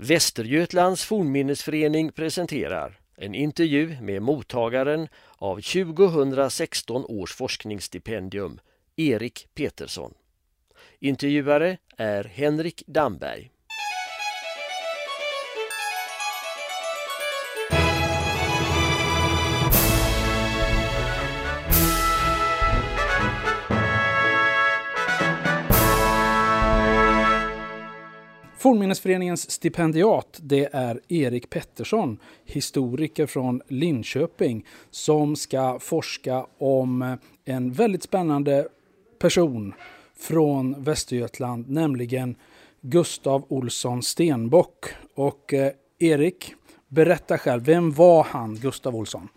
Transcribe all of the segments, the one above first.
Västergötlands fornminnesförening presenterar en intervju med mottagaren av 2016 års forskningsstipendium, Erik Petersson. Intervjuare är Henrik Damberg. Fornminnesföreningens stipendiat det är Erik Pettersson, historiker från Linköping, som ska forska om en väldigt spännande person från Västergötland, nämligen Gustav Olsson Stenbock. Och eh, Erik, berätta själv, vem var han, Gustav Olsson?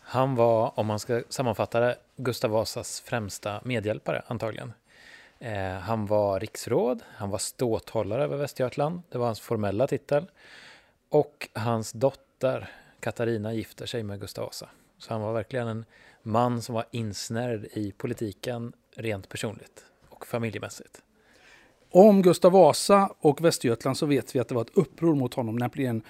Han var, om man ska sammanfatta det, Gustav Vasas främsta medhjälpare antagligen. Eh, han var riksråd, han var ståthållare över Västergötland, det var hans formella titel. Och hans dotter Katarina gifter sig med Gustav Vasa. Så han var verkligen en man som var insnärd i politiken rent personligt och familjemässigt. Om Gustav Vasa och Västergötland så vet vi att det var ett uppror mot honom, nämligen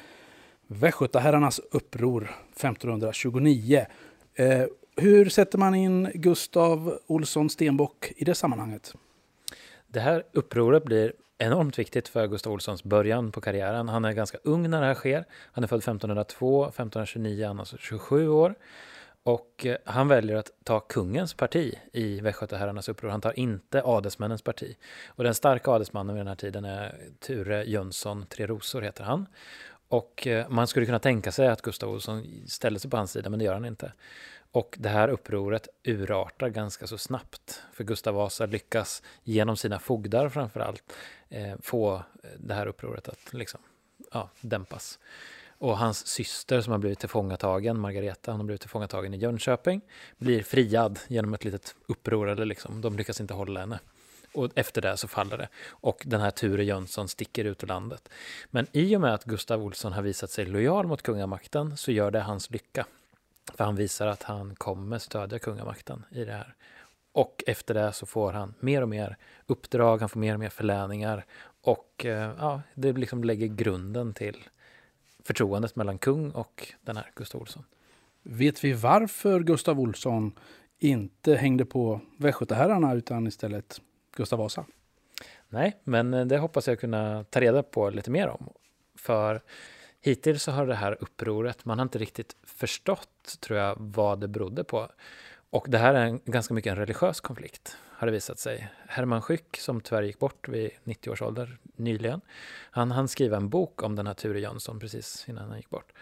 Västgötaherrarnas uppror 1529. Eh, hur sätter man in Gustav Olsson Stenbock i det sammanhanget? Det här upproret blir enormt viktigt för Gustav Olssons början på karriären. Han är ganska ung när det här sker. Han är född 1502, 1529, han är alltså 27 år. Och eh, han väljer att ta kungens parti i västgötaherrarnas uppror. Han tar inte adelsmännens parti. Och den starka adelsmannen vid den här tiden är Ture Jönsson Tre Rosor heter han. Och eh, man skulle kunna tänka sig att Gustav Olsson ställer sig på hans sida, men det gör han inte. Och det här upproret urartar ganska så snabbt. För Gustav Vasa lyckas genom sina fogdar framförallt eh, få eh, det här upproret att liksom, ja, dämpas. Och hans syster som har blivit tillfångatagen, Margareta, hon har blivit tillfångatagen i Jönköping, blir friad genom ett litet uppror, eller liksom, de lyckas inte hålla henne. Och efter det så faller det. Och den här Ture Jönsson sticker ut ur landet. Men i och med att Gustav Olsson har visat sig lojal mot kungamakten så gör det hans lycka. För han visar att han kommer stödja kungamakten i det här. Och efter det så får han mer och mer uppdrag, han får mer och mer förläningar. Och eh, ja, det liksom lägger grunden till förtroendet mellan kung och den här Gustav Olsson. Vet vi varför Gustav Olsson inte hängde på västgötaherrarna utan istället Gustav Vasa? Nej, men eh, det hoppas jag kunna ta reda på lite mer om. För hittills så har det här upproret, man har inte riktigt förstått, tror jag, vad det berodde på. Och det här är en, ganska mycket en religiös konflikt, har det visat sig. Herman Schyck, som tyvärr gick bort vid 90 års ålder nyligen, han hann skriva en bok om den här Ture Jönsson precis innan han gick bort.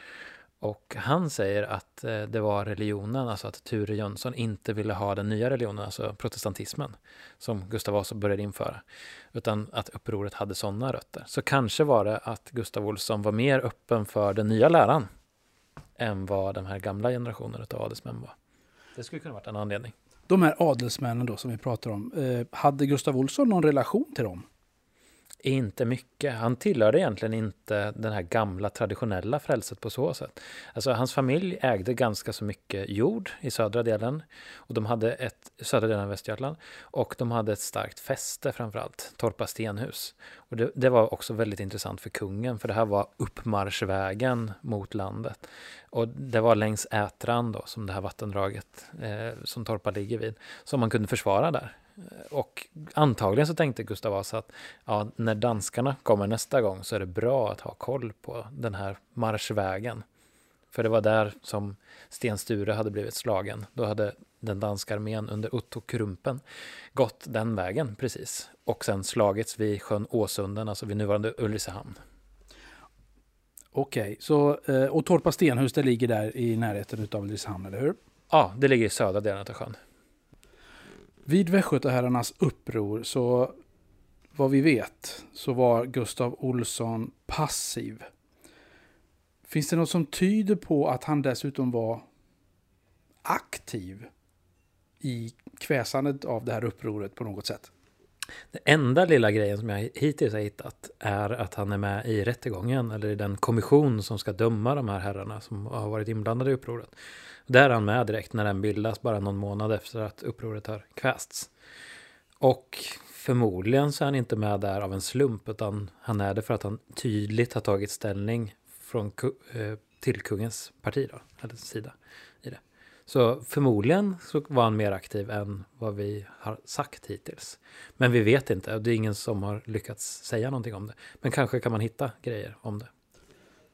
Och han säger att eh, det var religionen, alltså att Ture Jönsson inte ville ha den nya religionen, alltså protestantismen, som Gustav Vasa började införa. Utan att upproret hade sådana rötter. Så kanske var det att Gustav Olsson var mer öppen för den nya läran än vad den här gamla generationen av adelsmän var. Det skulle kunna varit en anledning. De här adelsmännen då som vi pratar om, eh, hade Gustav Olsson någon relation till dem? Inte mycket. Han tillhörde egentligen inte den här gamla traditionella frälset på så sätt. Alltså hans familj ägde ganska så mycket jord i södra delen. Och de hade ett, södra delen av Västergötland. Och de hade ett starkt fäste framförallt, Torpa stenhus. Och det, det, var också väldigt intressant för kungen, för det här var uppmarschvägen mot landet. Och det var längs Ätran då, som det här vattendraget eh, som Torpa ligger vid, som man kunde försvara där. Och antagligen så tänkte Gustav Vasa att ja, när danskarna kommer nästa gång så är det bra att ha koll på den här marschvägen. För det var där som Sten Sture hade blivit slagen. Då hade den danska armén under Otto Krumpen gått den vägen precis. Och sen slagits vid sjön Åsunden, alltså vid nuvarande Ulricehamn. Okej, så eh, och Torpa stenhus det ligger där i närheten av Ulricehamn, eller hur? Ja, det ligger i södra delen av sjön. Vid västgötaherrarnas uppror så vad vi vet så var Gustav Olsson passiv. Finns det något som tyder på att han dessutom var aktiv i kväsandet av det här upproret på något sätt? Den enda lilla grejen som jag hittills har hittat är att han är med i rättegången eller i den kommission som ska döma de här herrarna som har varit inblandade i upproret. Där är han med direkt när den bildas, bara någon månad efter att upproret har kvästs. Och förmodligen så är han inte med där av en slump, utan han är det för att han tydligt har tagit ställning från, eh, till kungens parti, då, eller sida. Så förmodligen så var han mer aktiv än vad vi har sagt hittills. Men vi vet inte, och det är ingen som har lyckats säga någonting om det. Men kanske kan man hitta grejer om det.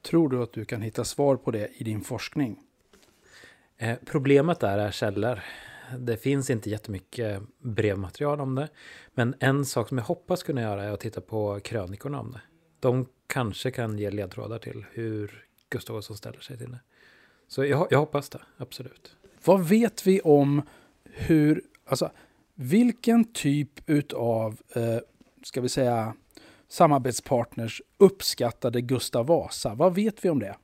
Tror du att du kan hitta svar på det i din forskning? Eh, problemet där är källor. Det finns inte jättemycket brevmaterial om det. Men en sak som jag hoppas kunna göra är att titta på krönikorna om det. De kanske kan ge ledtrådar till hur Gustav Adolfsson ställer sig till det. Så jag, jag hoppas det, absolut. Vad vet vi om hur, alltså vilken typ utav, eh, ska vi säga, samarbetspartners uppskattade Gustav Vasa? Vad vet vi om det?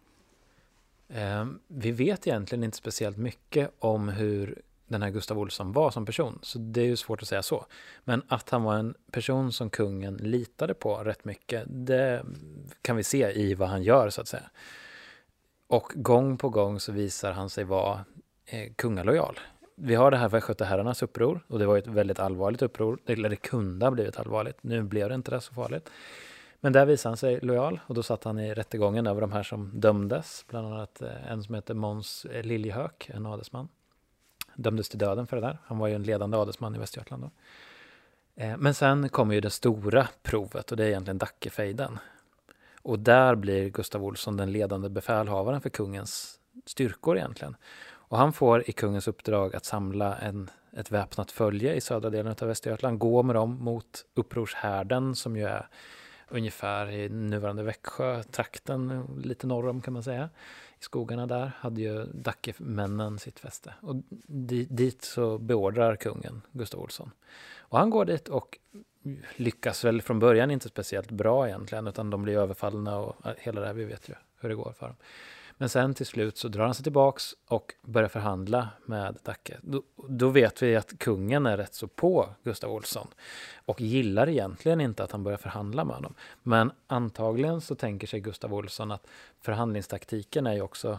Eh, vi vet egentligen inte speciellt mycket om hur den här Gustav Olsson var som person, så det är ju svårt att säga så. Men att han var en person som kungen litade på rätt mycket, det kan vi se i vad han gör så att säga. Och gång på gång så visar han sig vara eh, kungalojal. Vi har det här västgötaherrarnas uppror och det var ett väldigt allvarligt uppror. Eller det kunde ha blivit allvarligt. Nu blev det inte det så farligt. Men där visade han sig lojal och då satt han i rättegången över de här som dömdes. Bland annat eh, en som heter Måns eh, Liljehök, en adelsman. Dömdes till döden för det där. Han var ju en ledande adelsman i Västergötland då. Eh, men sen kommer ju det stora provet och det är egentligen Dackefejden. Och där blir Gustav Olsson den ledande befälhavaren för kungens styrkor egentligen. Och han får i kungens uppdrag att samla en, ett väpnat följe i södra delen av Västergötland, gå med dem mot upprorshärden som ju är ungefär i nuvarande Växjö-trakten, lite norr om kan man säga. I skogarna där hade ju Dackemännen sitt fäste. Och dit så beordrar kungen Gustav Olsson. Och han går dit och lyckas väl från början inte speciellt bra egentligen, utan de blir överfallna och hela det här, vi vet ju hur det går för dem. Men sen till slut så drar han sig tillbaks och börjar förhandla med Dacke. Då, då, vet vi att kungen är rätt så på Gustav Olsson och gillar egentligen inte att han börjar förhandla med honom. Men antagligen så tänker sig Gustav Olsson att förhandlingstaktiken är ju också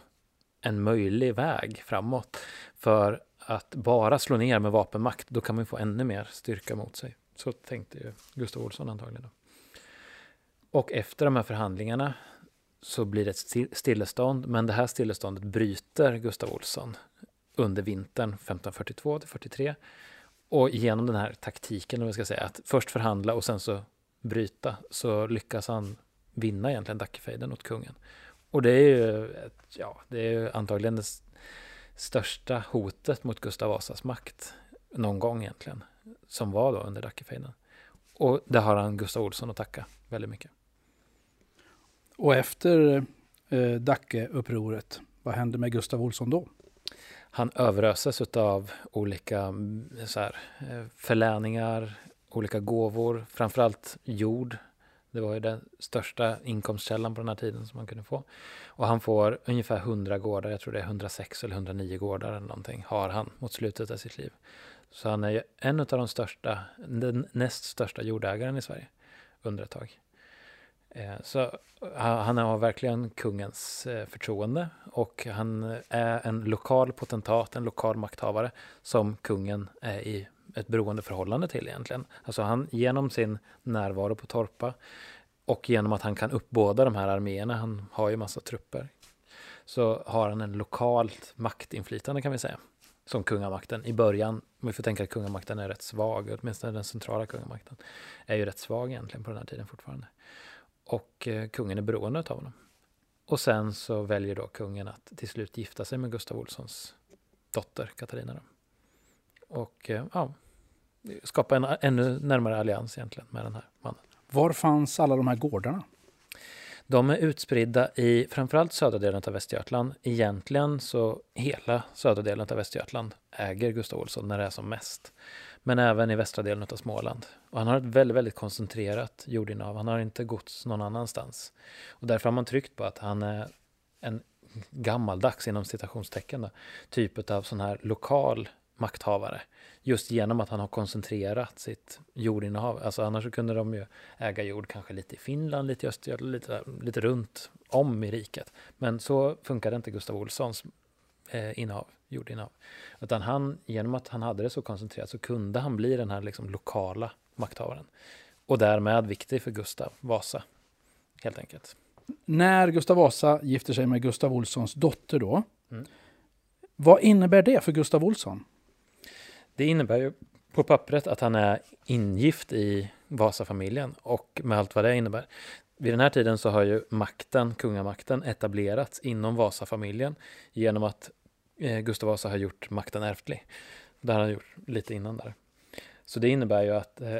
en möjlig väg framåt. För att bara slå ner med vapenmakt, då kan man få ännu mer styrka mot sig. Så tänkte ju Gustav Olsson antagligen. Då. Och efter de här förhandlingarna så blir det ett stillestånd, men det här stilleståndet bryter Gustav Olsson under vintern 1542 till 43. Och genom den här taktiken, om vi ska säga, att först förhandla och sen så bryta, så lyckas han vinna egentligen Dackefejden åt kungen. Och det är ju ett, ja, det är antagligen det största hotet mot Gustav Vasas makt någon gång egentligen, som var då under Dackefejden. Och det har han Gustav Olsson att tacka väldigt mycket. Och efter eh, Dackeupproret, vad hände med Gustav Olsson då? Han överöses av olika mm, så här, eh, förläningar, olika gåvor, framförallt jord. Det var ju den största inkomstkällan på den här tiden som man kunde få. Och han får ungefär 100 gårdar, jag tror det är 106 eller 109 gårdar eller någonting, har han mot slutet av sitt liv. Så han är ju en av de största, den näst största jordägaren i Sverige under ett tag. Eh, så eh, han har verkligen kungens eh, förtroende och han är en lokal potentat, en lokal makthavare som kungen är i ett beroendeförhållande till egentligen. Alltså han genom sin närvaro på Torpa och genom att han kan uppbåda de här arméerna, han har ju massa trupper, så har han en lokalt maktinflytande kan vi säga. Som kungamakten i början, om vi får tänka att kungamakten är rätt svag, åtminstone den centrala kungamakten, är ju rätt svag egentligen på den här tiden fortfarande. Och eh, kungen är beroende av honom. Och sen så väljer då kungen att till slut gifta sig med Gustav Olssons dotter Katarina. Då. Och eh, ja, skapa en ännu närmare allians egentligen med den här mannen. Var fanns alla de här gårdarna? De är utspridda i framförallt södra delen av Västergötland. Egentligen så hela södra delen av Västergötland äger Gustav Olsson när det är som mest men även i västra delen av Småland. Och han har ett väldigt, väldigt koncentrerat jordinnehav. Han har inte gods någon annanstans. Och därför har man tryckt på att han är en gammaldags, inom citationstecken, då, typ av sån här lokal makthavare. Just genom att han har koncentrerat sitt jordinnehav. Alltså annars kunde de ju äga jord kanske lite i Finland, lite i Östergötland, lite, lite runt om i riket. Men så funkade inte Gustav Olssons eh, innehav jordinnehav. Utan han, genom att han hade det så koncentrerat så kunde han bli den här liksom lokala makthavaren. Och därmed viktig för Gustav Vasa, helt enkelt. När Gustav Vasa gifter sig med Gustav Olssons dotter då, mm. vad innebär det för Gustav Olsson? Det innebär ju på pappret att han är ingift i Vasafamiljen och med allt vad det innebär. Vid den här tiden så har ju makten, kungamakten, etablerats inom Vasafamiljen genom att eh, Gustav Vasa har gjort makten ärftlig. Det har han gjort lite innan där. Så det innebär ju att eh,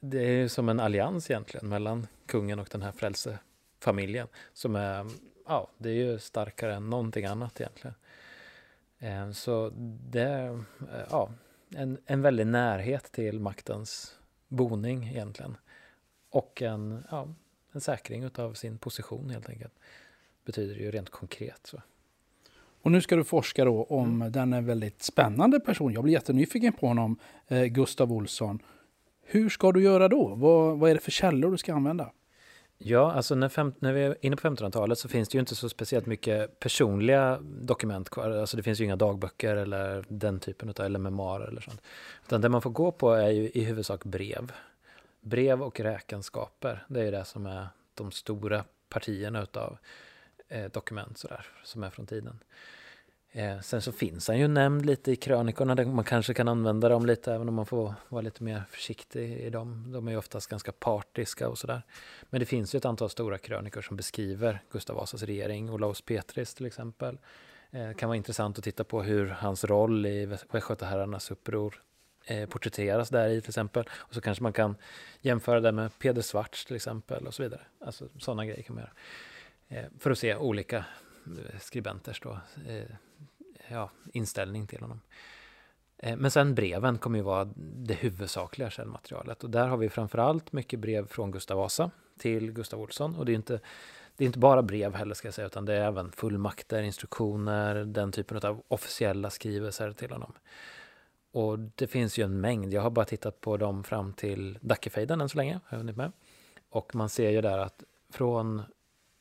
det är som en allians egentligen mellan kungen och den här frälsefamiljen som är, ja, det är ju starkare än någonting annat egentligen. Eh, så det eh, ja, en, en väldig närhet till maktens boning egentligen. Och en, ja, en säkring av sin position helt enkelt. Betyder ju rent konkret. Så. Och nu ska du forska då om mm. den är väldigt spännande person. Jag blir jättenyfiken på honom, eh, Gustav Olsson. Hur ska du göra då? Vad, vad är det för källor du ska använda? Ja, alltså när, fem, när vi är inne på 1500-talet så finns det ju inte så speciellt mycket personliga dokument kvar. Alltså det finns ju inga dagböcker eller den typen av, eller memoarer eller sånt. Utan det man får gå på är ju i huvudsak brev. Brev och räkenskaper, det är ju det som är de stora partierna utav eh, dokument sådär, som är från tiden. Eh, sen så finns han ju nämnd lite i krönikorna, där man kanske kan använda dem lite även om man får vara lite mer försiktig i dem. De är ju oftast ganska partiska och sådär. Men det finns ju ett antal stora krönikor som beskriver Gustav Vasas regering, Olaus Petris till exempel. Eh, kan vara intressant att titta på hur hans roll i Västgötaherrarnas uppror eh, porträtteras där i till exempel. Och så kanske man kan jämföra det med Peder Svarts till exempel och så vidare. Alltså sådana grejer kan man göra. Eh, för att se olika eh, skribenters då, eh, ja, inställning till honom. Eh, men sen breven kommer ju vara det huvudsakliga källmaterialet. Och där har vi framförallt mycket brev från Gustav Vasa till Gustav Olsson. Och det är inte, det är inte bara brev heller ska jag säga, utan det är även fullmakter, instruktioner, den typen av officiella skrivelser till honom. Och det finns ju en mängd. Jag har bara tittat på dem fram till Dackefejden än så länge. Har jag med. Och man ser ju där att från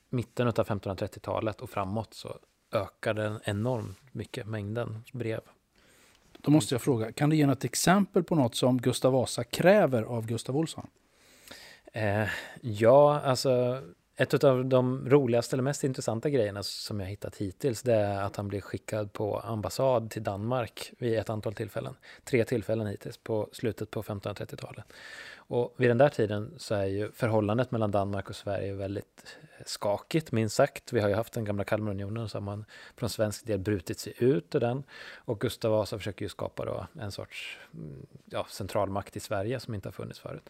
mitten av 1530-talet och framåt så ökar den enormt mycket, mängden brev. Då måste jag fråga, kan du ge något exempel på något som Gustav Vasa kräver av Gustav Olsson? Eh, ja, alltså ett av de roligaste eller mest intressanta grejerna som jag hittat hittills det är att han blir skickad på ambassad till Danmark vid ett antal tillfällen. Tre tillfällen hittills på slutet på 1530-talet. Och vid den där tiden så är ju förhållandet mellan Danmark och Sverige väldigt skakigt, minst sagt. Vi har ju haft den gamla Kalmarunionen så har man från svensk del brutit sig ut ur den. Och Gustav Vasa försöker ju skapa då en sorts mm, ja, centralmakt i Sverige som inte har funnits förut.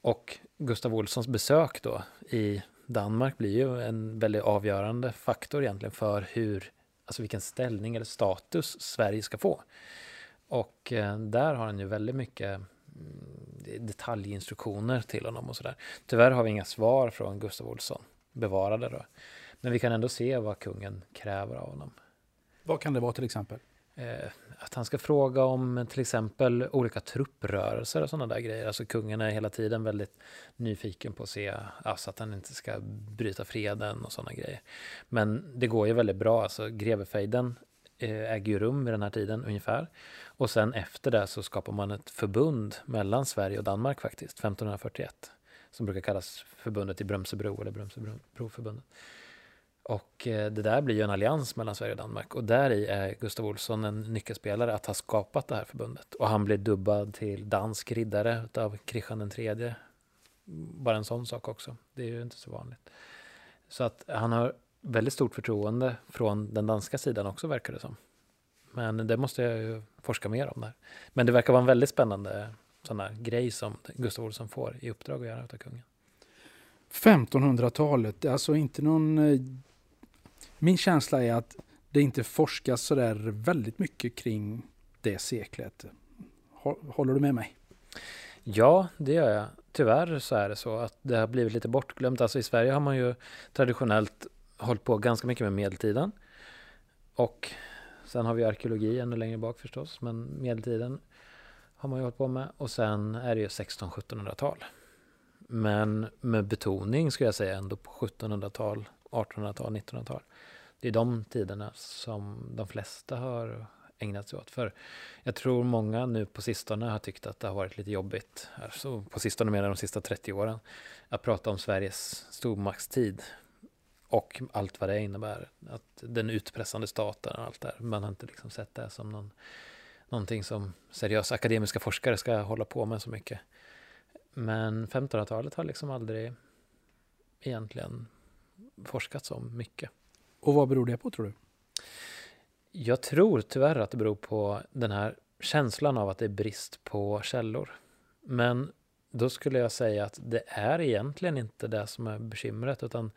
Och Gustav Olssons besök då i Danmark blir ju en väldigt avgörande faktor egentligen för hur, alltså vilken ställning eller status Sverige ska få. Och eh, där har han ju väldigt mycket mm, detaljinstruktioner till honom och sådär. Tyvärr har vi inga svar från Gustav Olsson, bevarade då. Men vi kan ändå se vad kungen kräver av honom. Vad kan det vara till exempel? Eh, att han ska fråga om till exempel olika trupprörelser och sådana där grejer. Alltså kungen är hela tiden väldigt nyfiken på att se alltså att han inte ska bryta freden och sådana grejer. Men det går ju väldigt bra. Alltså grevefejden eh, äger ju rum vid den här tiden ungefär. Och sen efter det så skapar man ett förbund mellan Sverige och Danmark faktiskt, 1541. Som brukar kallas förbundet i Brömsebro eller Brömsebroförbundet. Och eh, det där blir ju en allians mellan Sverige och Danmark och där i är Gustav Olsson en nyckelspelare att ha skapat det här förbundet. Och han blir dubbad till dansk riddare av Kristian III. Bara en sån sak också. Det är ju inte så vanligt. Så att han har väldigt stort förtroende från den danska sidan också verkar det som. Men det måste jag ju forska mer om där. Men det verkar vara en väldigt spännande sån där grej som Gustav Olsson får i uppdrag att göra av kungen. 1500-talet, alltså inte någon eh, min känsla är att det inte forskas så där väldigt mycket kring det seklet. Håller du med mig? Ja, det gör jag. Tyvärr så är det så att det har blivit lite bortglömt. Alltså i Sverige har man ju traditionellt hållit på ganska mycket med medeltiden. Och sen har vi arkeologi ännu längre bak förstås, men medeltiden har man ju hållit på med. Och sen är det ju 1600-1700-tal. Men med betoning skulle jag säga ändå på 1700-tal, 1800-tal, 1900-tal det är de tiderna som de flesta har ägnat sig åt. För jag tror många nu på sistone har tyckt att det har varit lite jobbigt, alltså på sistone menar de sista 30 åren, att prata om Sveriges stormaktstid och allt vad det innebär. Att den utpressande staten och allt det Man har inte liksom sett det som någon, någonting som seriösa akademiska forskare ska hålla på med så mycket. Men 1500-talet har liksom aldrig egentligen forskats om mycket. Och vad beror det på tror du? Jag tror tyvärr att det beror på den här känslan av att det är brist på källor. Men då skulle jag säga att det är egentligen inte det som är bekymret, utan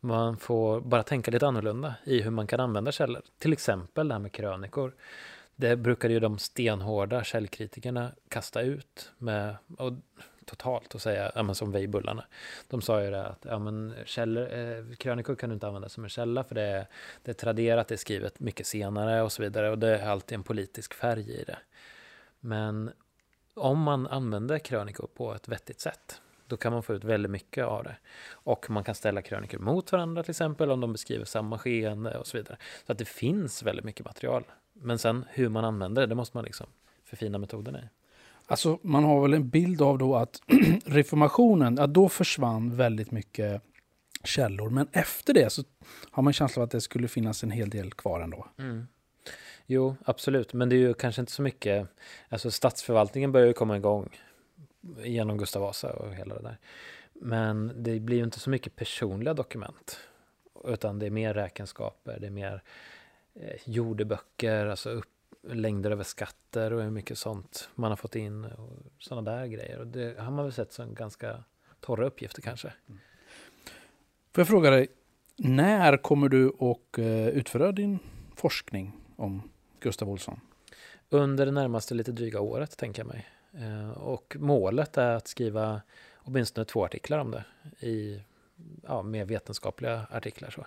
man får bara tänka lite annorlunda i hur man kan använda källor. Till exempel det här med krönikor. Det brukade ju de stenhårda källkritikerna kasta ut med, och totalt och säga, ja, men som Weibullarna. De sa ju det att ja, men källor, eh, krönikor kan du inte använda som en källa för det är, det är traderat, det är skrivet mycket senare och så vidare och det är alltid en politisk färg i det. Men om man använder krönikor på ett vettigt sätt då kan man få ut väldigt mycket av det. Och man kan ställa krönikor mot varandra till exempel om de beskriver samma skeende och så vidare. Så att det finns väldigt mycket material. Men sen hur man använder det, det måste man liksom förfina metoderna i. Alltså man har väl en bild av då att reformationen, ja, då försvann väldigt mycket källor. Men efter det så har man känslan av att det skulle finnas en hel del kvar ändå. Mm. Jo, absolut. Men det är ju kanske inte så mycket, alltså statsförvaltningen börjar ju komma igång genom Gustav Vasa och hela det där. Men det blir ju inte så mycket personliga dokument. Utan det är mer räkenskaper, det är mer jordeböcker, alltså upp, längder över skatter och hur mycket sånt man har fått in och sådana där grejer. Och det har man väl sett som ganska torra uppgifter kanske. Mm. Får jag fråga dig, när kommer du att eh, utföra din forskning om Gustav Olsson? Under det närmaste lite dryga året tänker jag mig. Eh, och målet är att skriva åtminstone två artiklar om det i ja, mer vetenskapliga artiklar. Så.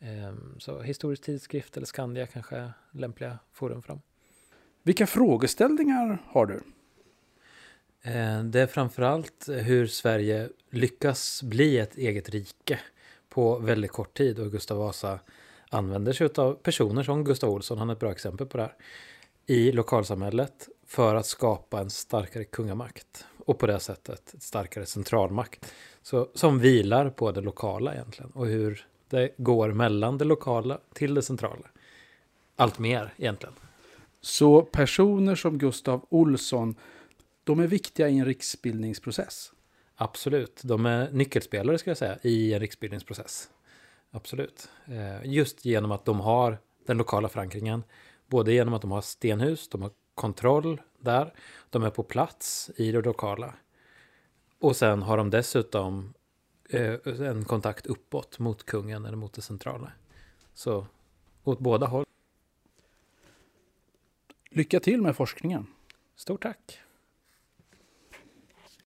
Ehm, så historisk tidskrift eller Skandia kanske är lämpliga forum för dem. Vilka frågeställningar har du? Ehm, det är framförallt hur Sverige lyckas bli ett eget rike på väldigt kort tid och Gustav Vasa använder sig av personer som Gustav Olsson, han är ett bra exempel på det här, i lokalsamhället för att skapa en starkare kungamakt och på det sättet ett starkare centralmakt så, som vilar på det lokala egentligen och hur det går mellan det lokala till det centrala. Allt mer egentligen. Så personer som Gustav Olsson, de är viktiga i en riksbildningsprocess? Absolut, de är nyckelspelare ska jag säga i en riksbildningsprocess. Absolut. Eh, just genom att de har den lokala förankringen. Både genom att de har stenhus, de har kontroll där, de är på plats i det lokala. Och sen har de dessutom en kontakt uppåt mot kungen eller mot det centrala. Så åt båda håll. Lycka till med forskningen. Stort tack.